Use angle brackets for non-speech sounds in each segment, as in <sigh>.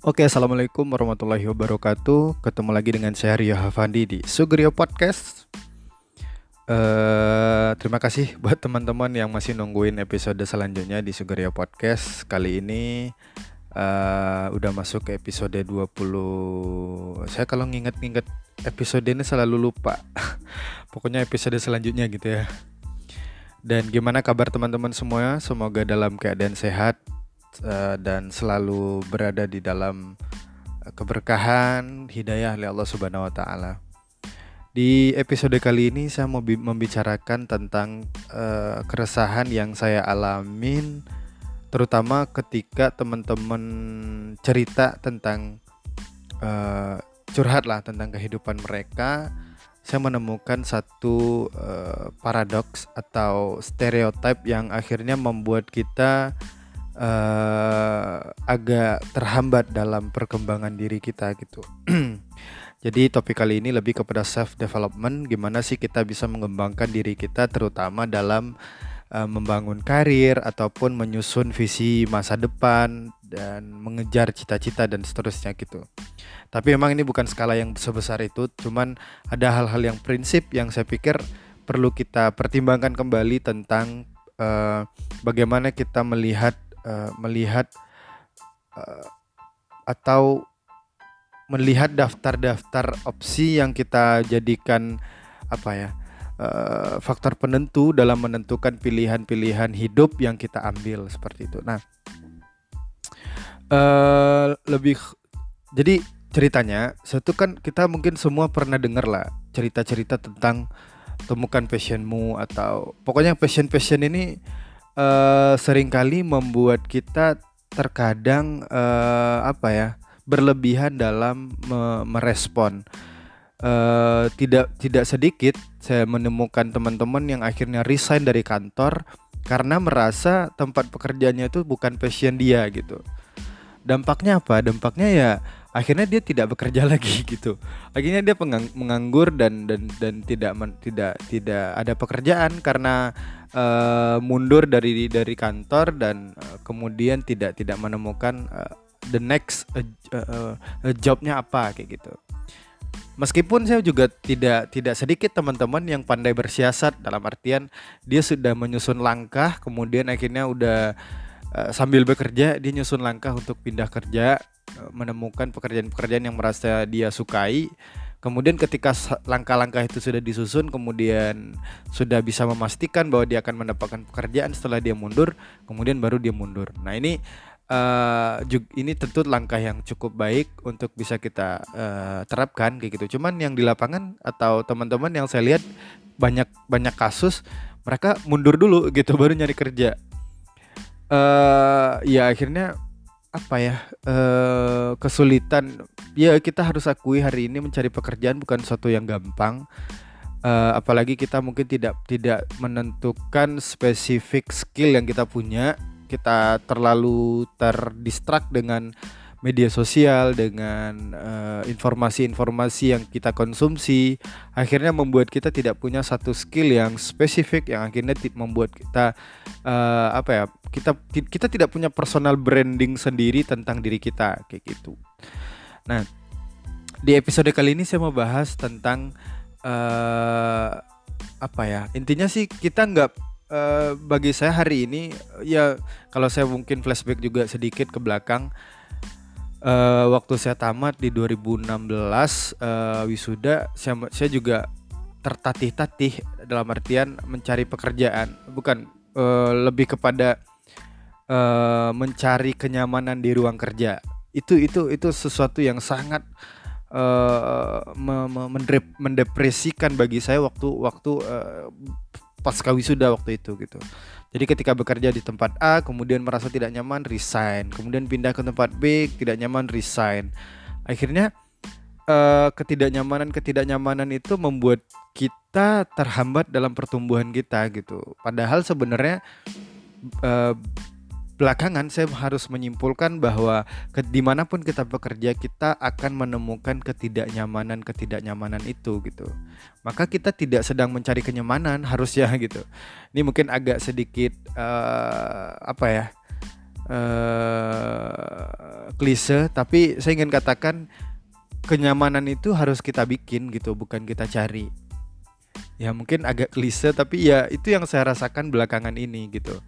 Oke, assalamualaikum warahmatullahi wabarakatuh. Ketemu lagi dengan saya Rio Hafandi di Sugrio Podcast. Uh, terima kasih <laughs> buat teman-teman yang masih nungguin episode selanjutnya di Sugrio Podcast. Kali ini uh, udah masuk ke episode 20. Saya kalau nginget-nginget episode ini selalu lupa. <laughs> Pokoknya episode selanjutnya gitu ya. Dan gimana kabar teman-teman semua? Semoga dalam keadaan sehat uh, dan selalu berada di dalam uh, keberkahan hidayah oleh Allah Subhanahu wa taala. Di episode kali ini saya mau membicarakan tentang uh, keresahan yang saya alamin terutama ketika teman-teman cerita tentang uh, curhat lah tentang kehidupan mereka saya menemukan satu uh, paradoks atau stereotip yang akhirnya membuat kita uh, agak terhambat dalam perkembangan diri kita gitu. <clears throat> Jadi topik kali ini lebih kepada self development, gimana sih kita bisa mengembangkan diri kita terutama dalam uh, membangun karir ataupun menyusun visi masa depan dan mengejar cita-cita dan seterusnya gitu. Tapi memang ini bukan skala yang sebesar itu, cuman ada hal-hal yang prinsip yang saya pikir perlu kita pertimbangkan kembali tentang uh, bagaimana kita melihat uh, melihat uh, atau melihat daftar-daftar opsi yang kita jadikan apa ya uh, faktor penentu dalam menentukan pilihan-pilihan hidup yang kita ambil seperti itu. Nah, uh, lebih jadi ceritanya satu kan kita mungkin semua pernah dengar lah cerita-cerita tentang temukan passionmu atau pokoknya passion-passion ini uh, sering kali membuat kita terkadang uh, apa ya berlebihan dalam me merespon. Uh, tidak tidak sedikit saya menemukan teman-teman yang akhirnya resign dari kantor karena merasa tempat pekerjaannya itu bukan passion dia gitu. Dampaknya apa? Dampaknya ya akhirnya dia tidak bekerja <laughs> lagi gitu. Akhirnya dia menganggur dan dan dan tidak men, tidak tidak ada pekerjaan karena uh, mundur dari dari kantor dan uh, kemudian tidak tidak menemukan uh, the next uh, uh, jobnya apa kayak gitu. Meskipun saya juga tidak tidak sedikit teman-teman yang pandai bersiasat dalam artian dia sudah menyusun langkah kemudian akhirnya udah uh, sambil bekerja dia nyusun langkah untuk pindah kerja menemukan pekerjaan-pekerjaan yang merasa dia sukai Kemudian ketika langkah-langkah itu sudah disusun, kemudian sudah bisa memastikan bahwa dia akan mendapatkan pekerjaan setelah dia mundur, kemudian baru dia mundur. Nah ini uh, ini tentu langkah yang cukup baik untuk bisa kita uh, terapkan kayak gitu. Cuman yang di lapangan atau teman-teman yang saya lihat banyak banyak kasus mereka mundur dulu gitu <laughs> baru nyari kerja. Uh, ya akhirnya apa ya uh, kesulitan. Ya kita harus akui hari ini mencari pekerjaan bukan suatu yang gampang. Uh, apalagi kita mungkin tidak tidak menentukan spesifik skill yang kita punya. Kita terlalu terdistrak dengan media sosial dengan informasi informasi-informasi yang kita konsumsi akhirnya membuat kita tidak punya satu skill yang spesifik yang akhirnya membuat kita uh, apa ya kita kita tidak punya personal branding sendiri tentang diri kita kayak gitu. Nah di episode kali ini saya mau bahas tentang uh, apa ya intinya sih kita nggak uh, bagi saya hari ini ya kalau saya mungkin flashback juga sedikit ke belakang uh, waktu saya tamat di 2016 uh, wisuda saya saya juga tertatih-tatih dalam artian mencari pekerjaan. Bukan uh, lebih kepada uh, mencari kenyamanan di ruang kerja. Itu itu itu sesuatu yang sangat uh, me, me, mendepresikan bagi saya waktu waktu uh, pasca wisuda waktu itu gitu jadi ketika bekerja di tempat A kemudian merasa tidak nyaman resign, kemudian pindah ke tempat B tidak nyaman resign. Akhirnya uh, ketidaknyamanan ketidaknyamanan itu membuat kita terhambat dalam pertumbuhan kita gitu. Padahal sebenarnya uh, belakangan saya harus menyimpulkan bahwa ke, di mana pun kita bekerja kita akan menemukan ketidaknyamanan ketidaknyamanan itu gitu. Maka kita tidak sedang mencari kenyamanan harusnya <laughs> gitu. Ini mungkin agak sedikit uh, apa ya uh, klise tapi saya ingin katakan kenyamanan itu harus kita bikin gitu bukan kita cari. Ya mungkin agak klise tapi ya itu yang saya rasakan belakangan ini gitu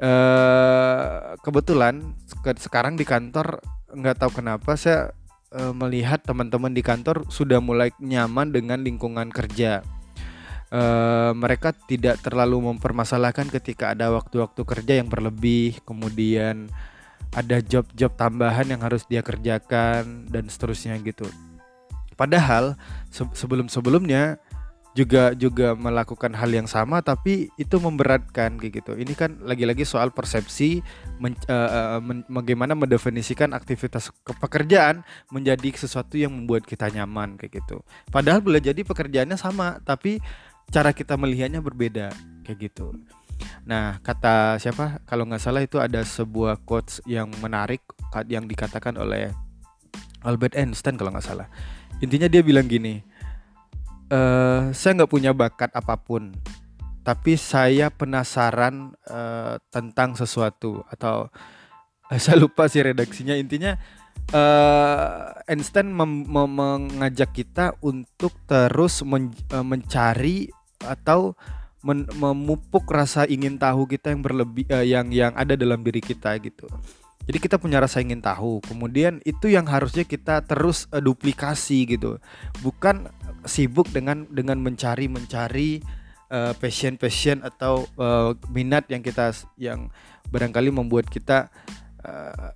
uh, kebetulan sekarang di kantor nggak tahu kenapa saya uh, melihat teman-teman di kantor sudah mulai nyaman dengan lingkungan kerja. Uh, mereka tidak terlalu mempermasalahkan ketika ada waktu-waktu kerja yang berlebih, kemudian ada job-job tambahan yang harus dia kerjakan dan seterusnya gitu. Padahal se sebelum-sebelumnya juga juga melakukan hal yang sama tapi itu memberatkan kayak gitu. Ini kan lagi-lagi soal persepsi men, uh, men, bagaimana mendefinisikan aktivitas pekerjaan menjadi sesuatu yang membuat kita nyaman kayak gitu. Padahal boleh jadi pekerjaannya sama tapi cara kita melihatnya berbeda kayak gitu. Nah, kata siapa? Kalau nggak salah itu ada sebuah quotes yang menarik yang dikatakan oleh Albert Einstein kalau nggak salah. Intinya dia bilang gini, uh, saya nggak punya bakat apa pun tapi saya penasaran uh, tentang sesuatu atau uh, <laughs> saya lupa sih redaksinya intinya uh, Einstein mem mengajak kita untuk terus men mencari atau men memupuk rasa ingin tahu kita yang berlebih uh, yang yang ada dalam diri kita gitu. Jadi kita punya rasa ingin tahu, kemudian itu yang harusnya kita terus uh, duplikasi gitu. Bukan sibuk dengan dengan mencari mencari uh, passion passion atau uh, minat yang kita yang barangkali membuat kita uh,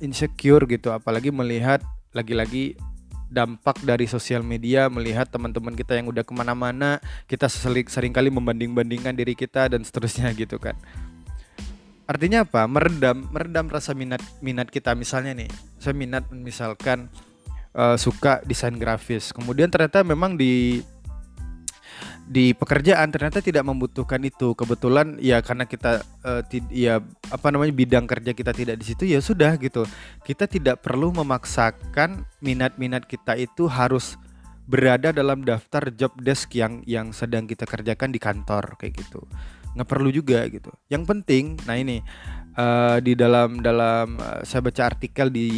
insecure gitu. Apalagi melihat lagi-lagi dampak dari sosial media melihat teman-teman kita yang udah ke mana-mana kita sering sering kali membanding-bandingkan diri kita dan seterusnya <laughs> gitu kan artinya apa meredam meredam rasa minat minat kita misalnya nih saya minat misalkan uh, suka desain grafis. Kemudian ternyata memang di di pekerjaan ternyata tidak membutuhkan itu. Kebetulan ya karena kita uh, ya apa namanya bidang kerja kita tidak di situ ya sudah gitu. Kita tidak perlu memaksakan minat-minat kita itu harus berada dalam daftar job desk yang yang sedang kita kerjakan di kantor kayak gitu. Nggak perlu juga gitu. Yang penting, nah ini uh, di dalam dalam uh, saya baca artikel di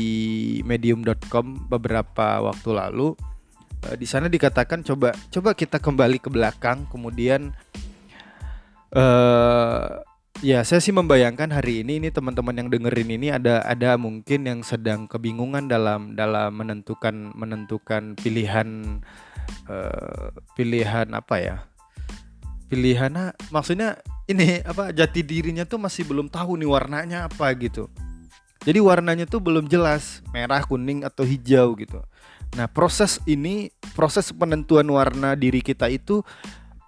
medium.com beberapa waktu lalu uh, di sana dikatakan coba coba kita kembali ke belakang kemudian uh, ya saya sih membayangkan hari ini ini teman-teman yang dengerin ini ada ada mungkin yang sedang kebingungan dalam dalam menentukan menentukan pilihan uh, pilihan apa ya pilihan maksudnya ini apa jati dirinya tuh masih belum tahu nih warnanya apa gitu. Jadi warnanya tuh belum jelas merah, kuning atau hijau gitu. Nah proses ini proses penentuan warna diri kita itu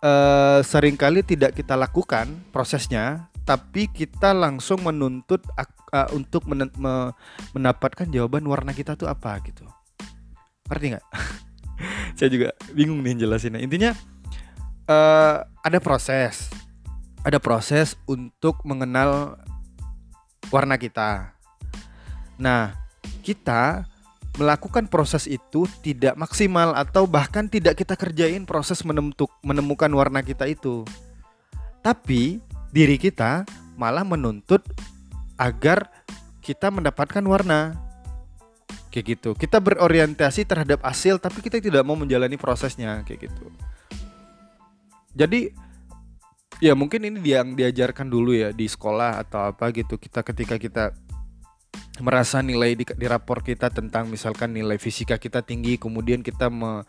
uh, sering kali tidak kita lakukan prosesnya, tapi kita langsung menuntut uh, untuk men me mendapatkan jawaban warna kita tuh apa gitu. Ngerti nggak? <laughs> Saya juga bingung nih jelasinnya. Intinya uh, ada proses ada proses untuk mengenal warna kita. Nah, kita melakukan proses itu tidak maksimal atau bahkan tidak kita kerjain proses menemutuk, menemukan warna kita itu. Tapi diri kita malah menuntut agar kita mendapatkan warna. Kayak gitu. Kita berorientasi terhadap hasil tapi kita tidak mau menjalani prosesnya kayak gitu. Jadi ya mungkin ini yang diajarkan dulu ya di sekolah atau apa gitu. Kita ketika kita merasa nilai di, di rapor kita tentang misalkan nilai fisika kita tinggi kemudian kita me,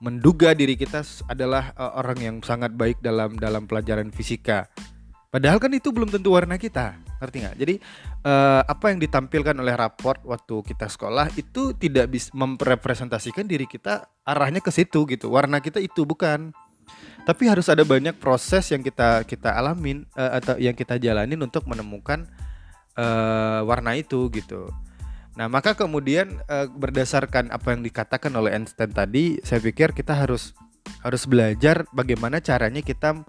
menduga diri kita adalah uh, orang yang sangat baik dalam dalam pelajaran fisika. Padahal kan itu belum tentu warna kita ngerti nggak? Jadi uh, apa yang ditampilkan oleh raport waktu kita sekolah itu tidak bisa memrepresentasikan diri kita arahnya ke situ gitu. Warna kita itu bukan tapi harus ada banyak proses yang kita kita alamin uh, atau yang kita jalanin untuk menemukan uh, warna itu gitu. Nah, maka kemudian uh, berdasarkan apa yang dikatakan oleh Einstein tadi, saya pikir kita harus harus belajar bagaimana caranya kita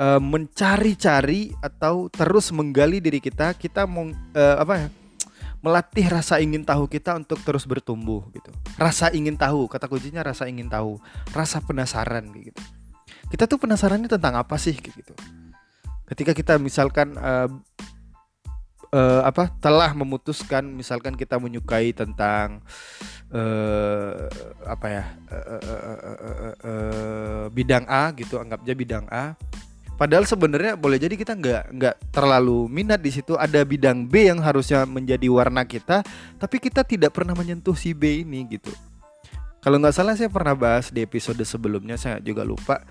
uh, mencari-cari atau terus menggali diri kita, kita mau uh, apa ya? melatih rasa ingin tahu kita untuk terus bertumbuh gitu. Rasa ingin tahu, kata kuncinya rasa ingin tahu, rasa penasaran gitu kita tuh penasarannya tentang apa sih gitu. Ketika kita misalkan uh, uh, apa telah memutuskan misalkan kita menyukai tentang uh, apa ya uh, uh, uh, uh, uh, uh, bidang A gitu anggap aja bidang A. Padahal sebenarnya boleh jadi kita nggak nggak terlalu minat di situ. Ada bidang B yang harusnya menjadi warna kita tapi kita tidak pernah menyentuh si B ini gitu kalau nggak salah saya pernah bahas di episode sebelumnya saya juga lupa.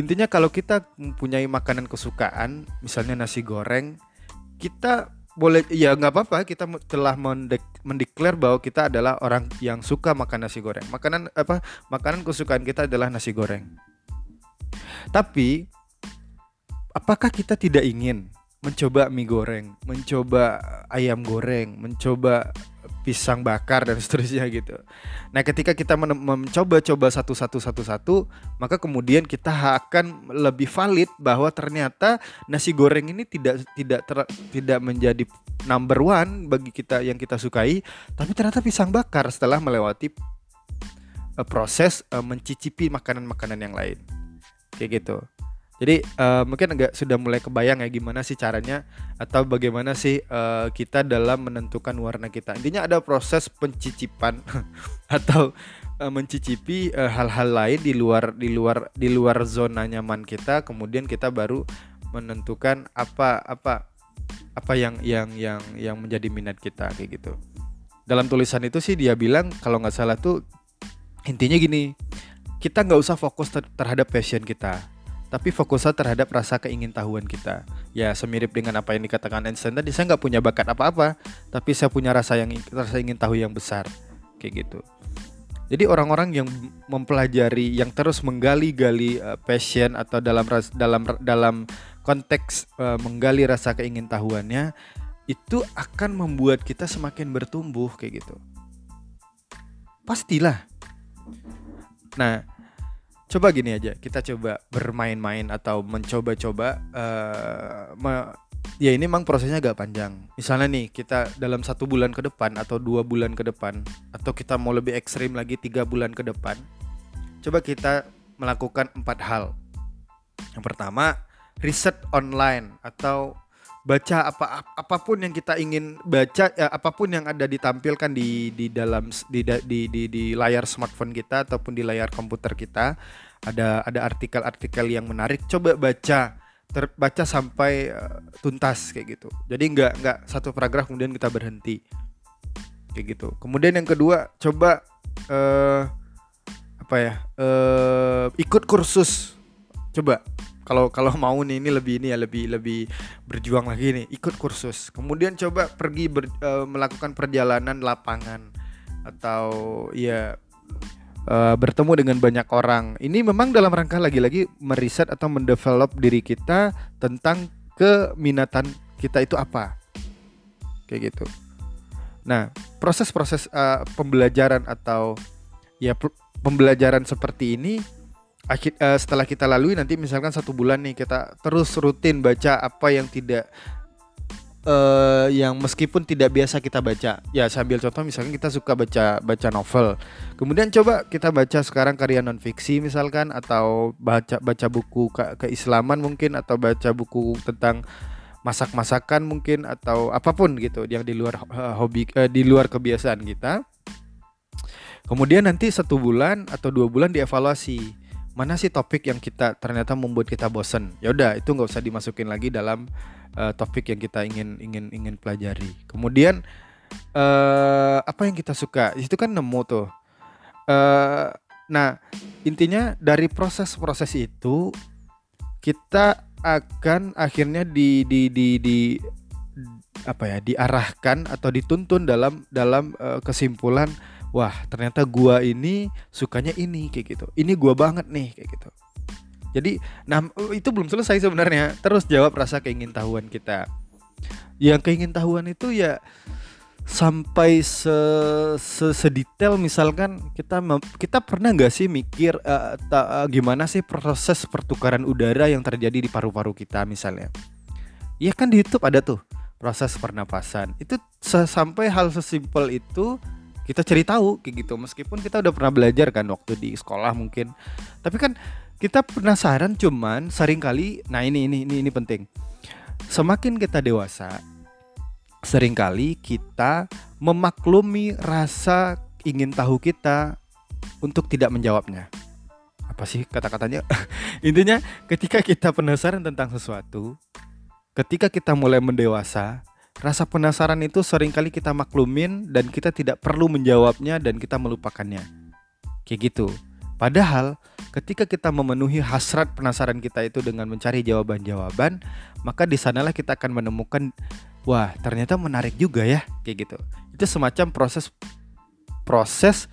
Intinya kalau kita mempunyai makanan kesukaan misalnya nasi goreng kita boleh ya nggak apa-apa kita telah mendek, mendeklar bahwa kita adalah orang yang suka makan nasi goreng. Makanan apa makanan kesukaan kita adalah nasi goreng. Tapi apakah kita tidak ingin mencoba mie goreng mencoba ayam goreng mencoba pisang bakar dan <laughs> seterusnya gitu. Nah, ketika kita mencoba-coba satu-satu satu-satu, maka kemudian kita akan lebih valid bahwa ternyata nasi goreng ini tidak tidak ter, tidak menjadi number one bagi kita yang kita sukai, tapi ternyata pisang bakar setelah melewati uh, proses uh, mencicipi makanan-makanan yang lain. Kayak gitu. Jadi uh, mungkin agak sudah mulai kebayang ya gimana sih caranya atau bagaimana sih uh, kita dalam menentukan warna kita. Intinya ada proses pencicipan <laughs> atau uh, mencicipi hal-hal uh, lain di luar di luar di luar zona nyaman kita, kemudian kita baru menentukan apa apa apa yang yang yang yang menjadi minat kita kayak gitu. Dalam tulisan itu sih dia bilang kalau nggak salah tuh intinya gini, kita nggak usah fokus ter terhadap passion kita tapi fokusnya terhadap rasa keingintahuan kita. Ya, semirip dengan apa yang dikatakan Einstein tadi, saya nggak punya bakat apa-apa, tapi saya punya rasa yang rasa ingin tahu yang besar, kayak gitu. Jadi orang-orang yang mempelajari, yang terus menggali-gali uh, passion atau dalam dalam dalam konteks uh, menggali rasa keingintahuannya, itu akan membuat kita semakin bertumbuh kayak gitu. Pastilah. Nah, coba gini aja kita coba bermain-main atau mencoba-coba uh, ya ini memang prosesnya agak panjang. Misalnya nih kita dalam satu bulan ke depan atau dua bulan ke depan atau kita mau lebih ekstrim lagi tiga bulan ke depan coba kita melakukan empat hal. Yang pertama riset online atau baca apa apa pun yang kita ingin baca ya, apa pun yang ada ditampilkan di di dalam di, di di di layar smartphone kita ataupun di layar komputer kita ada ada artikel-artikel yang menarik coba baca terbaca sampai uh, tuntas kayak gitu. Jadi nggak nggak satu paragraf kemudian kita berhenti kayak gitu. Kemudian yang kedua coba uh, apa ya uh, ikut kursus coba kalau kalau mau nih ini lebih ini ya lebih lebih berjuang lagi nih ikut kursus. Kemudian coba pergi ber, uh, melakukan perjalanan lapangan. Atau ya uh, bertemu dengan banyak orang. Ini memang dalam rangka lagi-lagi meriset atau mendevelop diri kita tentang keminatan kita itu apa. Kayak gitu. Nah proses-proses uh, pembelajaran atau ya pembelajaran seperti ini uh, setelah kita lalui nanti misalkan satu bulan nih kita terus rutin baca apa yang tidak uh, yang meskipun tidak biasa kita baca. Ya sambil contoh misalkan kita suka baca baca novel. Kemudian coba kita baca sekarang karya non fiksi misalkan atau baca baca buku ke keislaman mungkin atau baca buku tentang masak-masakan mungkin atau apa pun gitu yang di luar uh, hobi uh, di luar kebiasaan kita. Kemudian nanti satu bulan atau dua bulan dievaluasi mana sih topik yang kita ternyata membuat kita bosen? Ya udah itu nggak usah dimasukin lagi dalam uh, topik yang kita ingin ingin ingin pelajari. Kemudian uh, apa yang kita suka? Itu kan nemu tuh. Uh, nah intinya dari proses-proses itu kita akan akhirnya di di di di apa ya diarahkan atau dituntun dalam dalam uh, kesimpulan wah ternyata gua ini sukanya ini kayak gitu. Ini gua banget nih kayak gitu. Jadi nah itu belum selesai sebenarnya. Terus jawab rasa keingintahuan kita. Yang keingintahuan itu ya sampai se, se sedetail misalkan kita kita pernah nggak sih mikir uh, ta, uh, gimana sih proses pertukaran udara yang terjadi di paru-paru kita misalnya? Ya kan di YouTube ada tuh proses pernapasan. Itu sampai hal sesimpel itu kita cari tahu kayak gitu meskipun kita udah pernah belajar kan waktu di sekolah mungkin tapi kan kita penasaran cuman sering kali nah ini ini ini ini penting semakin kita dewasa sering kali kita memaklumi rasa ingin tahu kita untuk tidak menjawabnya. Apa sih kata-katanya? <laughs> Intinya ketika kita penasaran tentang sesuatu, ketika kita mulai mendewasa, rasa penasaran itu sering kali kita maklumin dan kita tidak perlu menjawabnya dan kita melupakannya. Kayak gitu. Padahal ketika kita memenuhi hasrat penasaran kita itu dengan mencari jawaban-jawaban, maka di sanalah kita akan menemukan wah, ternyata menarik juga ya, kayak gitu. Itu semacam proses proses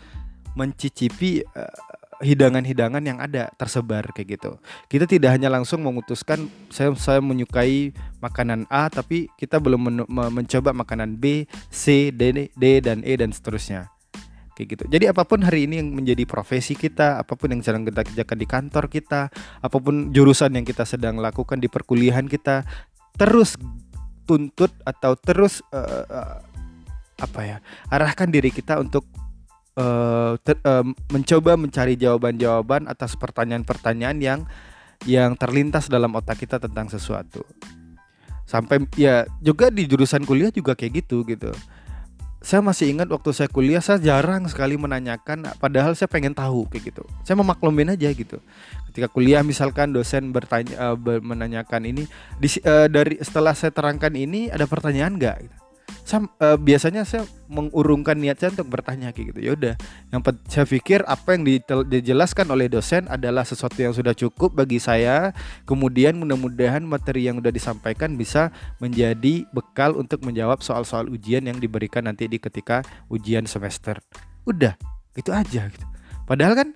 mencicipi uh, hidangan-hidangan yang ada tersebar kayak gitu. Kita tidak hanya langsung memutuskan saya saya menyukai makanan A tapi kita belum men mencoba makanan B, C, D, D dan E dan seterusnya. Kayak gitu. Jadi apa pun hari ini yang menjadi profesi kita, apa pun yang sedang kita kerjakan di kantor kita, apa pun jurusan yang kita sedang lakukan di perkuliahan kita, terus tuntut atau terus uh, uh, apa ya? arahkan diri kita untuk uh, ter, uh, mencoba mencari jawaban-jawaban atas pertanyaan-pertanyaan yang yang terlintas dalam otak kita tentang sesuatu. Sampai ya juga di jurusan kuliah juga kayak gitu gitu. Saya masih ingat waktu saya kuliah saya jarang sekali menanyakan padahal saya pengen tahu kayak gitu. Saya memaklumin aja gitu. Ketika kuliah misalkan dosen bertanya uh, menanyakan ini di, uh, dari setelah saya terangkan ini ada pertanyaan nggak gitu saya uh, biasanya saya mengurungkan niat saya untuk bertanya kayak gitu. Ya udah. Yang saya pikir apa yang dijelaskan oleh dosen adalah sesuatu yang sudah cukup bagi saya. Kemudian mudah-mudahan materi yang sudah disampaikan bisa menjadi bekal untuk menjawab soal-soal ujian yang diberikan nanti di ketika ujian semester. Udah itu aja gitu. Padahal kan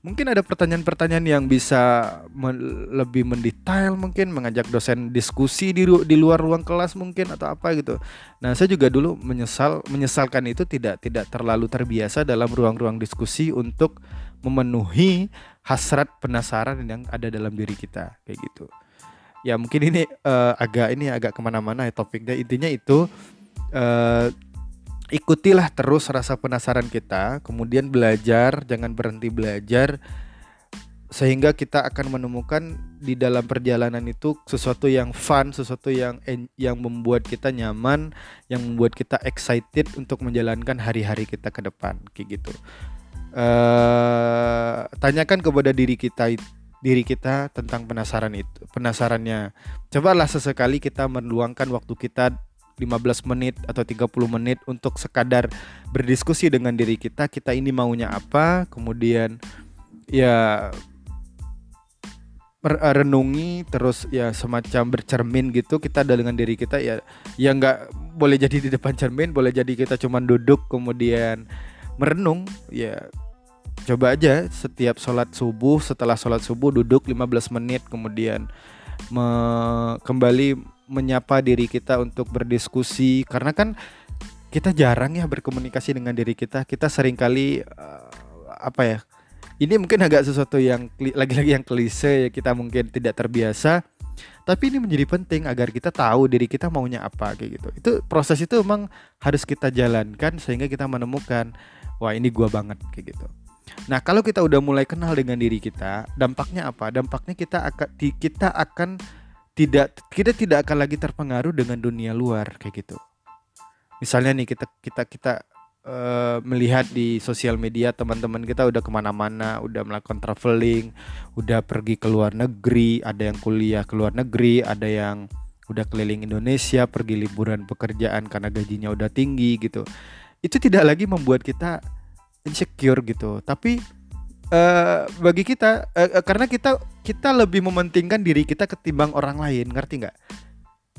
Mungkin ada pertanyaan-pertanyaan yang bisa men lebih mendetail mungkin mengajak dosen diskusi di di luar ruang kelas mungkin atau apa gitu. Nah, saya juga dulu menyesal menyesalkan itu tidak tidak terlalu terbiasa dalam ruang-ruang diskusi untuk memenuhi hasrat penasaran yang ada dalam diri kita kayak gitu. Ya mungkin ini uh, agak ini agak ke mana-mana ya topiknya intinya itu uh, ikutilah terus rasa penasaran kita, kemudian belajar, jangan berhenti belajar sehingga kita akan menemukan di dalam perjalanan itu sesuatu yang fun, sesuatu yang yang membuat kita nyaman, yang membuat kita excited untuk menjalankan hari-hari kita ke depan, kayak gitu. Uh, tanyakan kepada diri kita diri kita tentang penasaran itu, penasarannya. Cobalah sesekali kita meluangkan waktu kita 15 menit atau 30 menit untuk sekadar berdiskusi dengan diri kita kita ini maunya apa kemudian ya renungi terus ya semacam bercermin gitu kita ada dengan diri kita ya ya nggak boleh jadi di depan cermin boleh jadi kita cuma duduk kemudian merenung ya coba aja setiap sholat subuh setelah sholat subuh duduk 15 menit kemudian me kembali menyapa diri kita untuk berdiskusi. Karena kan kita jarang ya berkomunikasi dengan diri kita. Kita sering kali uh, apa ya ini mungkin agak sesuatu yang lagi-lagi yang klise ya kita mungkin tidak terbiasa. Tapi ini menjadi penting agar kita tahu diri kita maunya apa kayak gitu. Itu proses itu memang harus kita jalankan sehingga kita menemukan wah ini gua banget kayak gitu. Nah kalau kita udah mulai kenal dengan diri kita dampaknya apa? Dampaknya kita akan kita akan tidak kita tidak akan lagi terpengaruh dengan dunia luar kayak gitu. Misalnya nih kita kita kita uh, melihat di sosial media teman-teman kita udah ke mana-mana, udah melakukan traveling, udah pergi ke luar negeri, ada yang kuliah ke luar negeri, ada yang udah keliling Indonesia, pergi liburan pekerjaan karena gajinya udah tinggi gitu. Itu tidak lagi membuat kita insecure gitu, tapi uh, bagi kita uh, karena kita kita lebih mementingkan diri kita ketimbang orang lain ngerti nggak?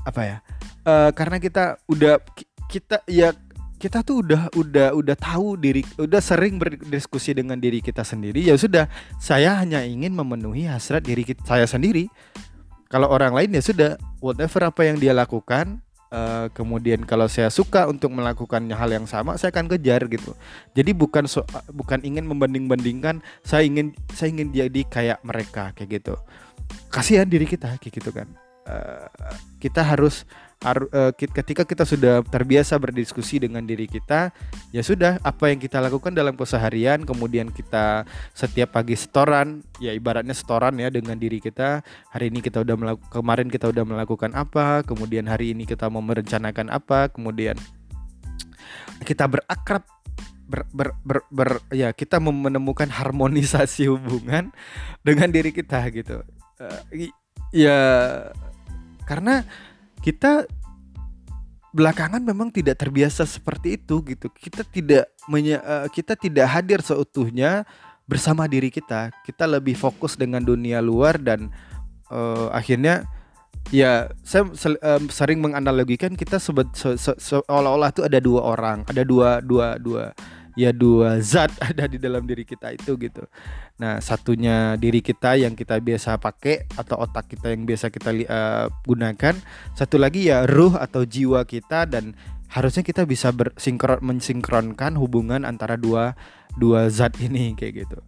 Apa ya? Uh, karena kita udah kita ya kita tuh udah udah udah tahu diri udah sering berdiskusi dengan diri kita sendiri ya sudah saya hanya ingin memenuhi hasrat diri kita, saya sendiri. Kalau orang lain ya sudah whatever apa yang dia lakukan Uh, kemudian kalau saya suka untuk melakukan hal yang sama saya akan kejar gitu. Jadi bukan so, bukan ingin membanding-bandingkan saya ingin saya ingin jadi kayak mereka kayak gitu. Kasihan diri kita kayak gitu kan. Uh, kita harus ketika kita sudah terbiasa berdiskusi dengan diri kita ya sudah apa yang kita lakukan dalam keseharian kemudian kita setiap pagi setoran ya ibaratnya setoran ya dengan diri kita. Hari ini kita udah melakukan kemarin kita udah melakukan apa kemudian hari ini kita mau merencanakan apa kemudian kita berakrab ber, ber, ber, ber ya kita menemukan harmonisasi hubungan dengan diri kita gitu. Uh, ya karena kita belakangan memang tidak terbiasa seperti itu gitu. Kita tidak menye, uh, kita tidak hadir seutuhnya bersama diri kita. Kita lebih fokus dengan dunia luar dan uh, akhirnya ya saya um, sering menganalogikan kita sebet se, se, seolah-olah itu ada dua orang, ada dua dua dua ya dua zat <laughs> ada di dalam diri kita itu gitu. Nah, satunya diri kita yang kita biasa pakai atau otak kita yang biasa kita uh, gunakan, satu lagi ya ruh atau jiwa kita dan harusnya kita bisa bersinkron mensinkronkan hubungan antara dua dua zat ini kayak gitu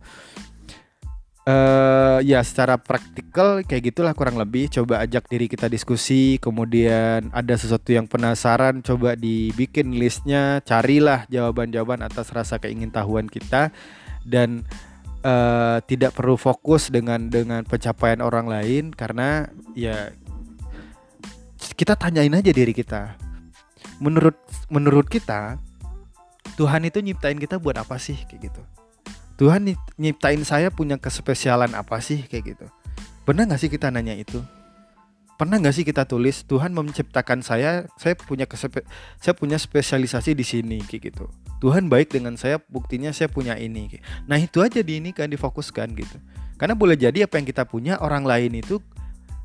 uh, ya secara praktikal kayak gitulah kurang lebih. Coba ajak diri kita diskusi kemudian ada sesuatu yang penasaran coba dibikin listnya carilah jawaban-jawaban atas rasa keingintahuan kita. Dan uh, tidak perlu fokus dengan dengan pencapaian orang lain karena ya kita tanyain aja diri kita. Menurut menurut kita Tuhan itu nyiptain kita buat apa sih? Kayak gitu Tuhan nyiptain saya punya kespesialan apa sih? Kayak gitu. Pernah nggak sih kita nanya itu? Pernah nggak sih kita tulis Tuhan menciptakan saya saya punya kespe, saya punya spesialisasi di sini kayak gitu. Tuhan baik dengan saya buktinya saya punya ini nah itu aja di ini kan difokuskan gitu. Karena boleh jadi apa yang kita punya orang lain itu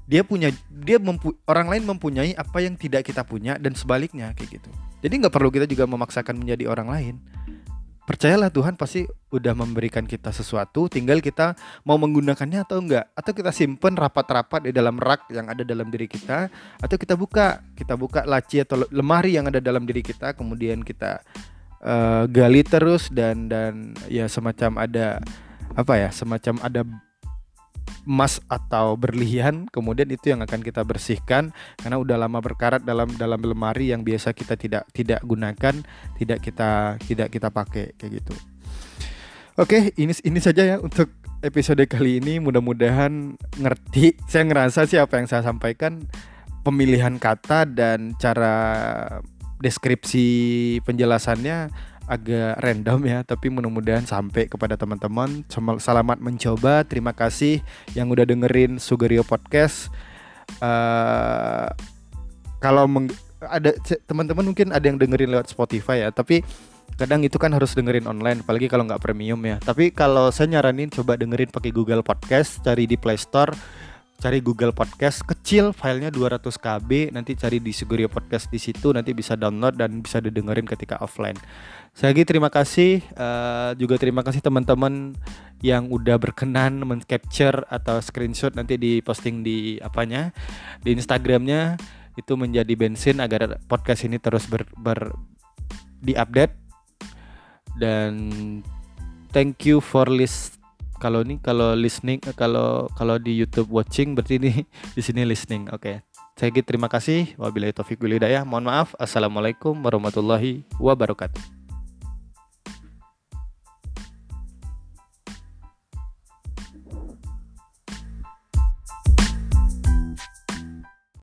dia punya dia mempu, orang lain mempunyai apa yang tidak kita punya dan sebaliknya kayak gitu. Jadi nggak perlu kita juga memaksakan menjadi orang lain percayalah Tuhan pasti udah memberikan kita sesuatu tinggal kita mau menggunakannya atau enggak. Atau kita simpen rapat-rapat di dalam rak yang ada dalam diri kita atau kita buka. Kita buka laci atau lemari yang ada dalam diri kita kemudian kita uh, gali terus dan dan ya semacam ada apa ya semacam ada emas atau berlian kemudian itu yang akan kita bersihkan karena udah lama berkarat dalam dalam lemari yang biasa kita tidak tidak gunakan tidak kita tidak kita pakai kayak gitu. Oke ini ini saja ya untuk episode kali ini. Mudah-mudahan ngerti. <laughs> Saya ngerasa sih apa yang saya sampaikan pemilihan kata dan cara deskripsi penjelasannya agak random ya tapi mudah-mudahan sampai kepada teman-teman. Selamat mencoba. Terima kasih yang udah dengerin Sugario Podcast. Uh, kalau ada teman-teman mungkin ada yang dengerin lewat Spotify ya tapi kadang itu kan harus dengerin online apalagi kalau nggak premium ya. Tapi kalau saya nyaranin coba dengerin pakai Google Podcast cari di Play Store cari Google Podcast kecil filenya 200 KB nanti cari di Sugurio Podcast di situ nanti bisa download dan bisa didengerin ketika offline. Saya lagi terima kasih uh, juga terima kasih teman-teman yang udah berkenan men-capture atau screenshot nanti di posting di apanya di Instagramnya itu menjadi bensin agar podcast ini terus ber, ber di-update dan thank you for list kalau ini kalau listening kalau kalau di YouTube watching berarti ini <laughs> di sini listening. Oke. Okay. Saya terima kasih. Wabillahi taufik walhidayah. Mohon maaf. Assalamualaikum warahmatullahi wabarakatuh.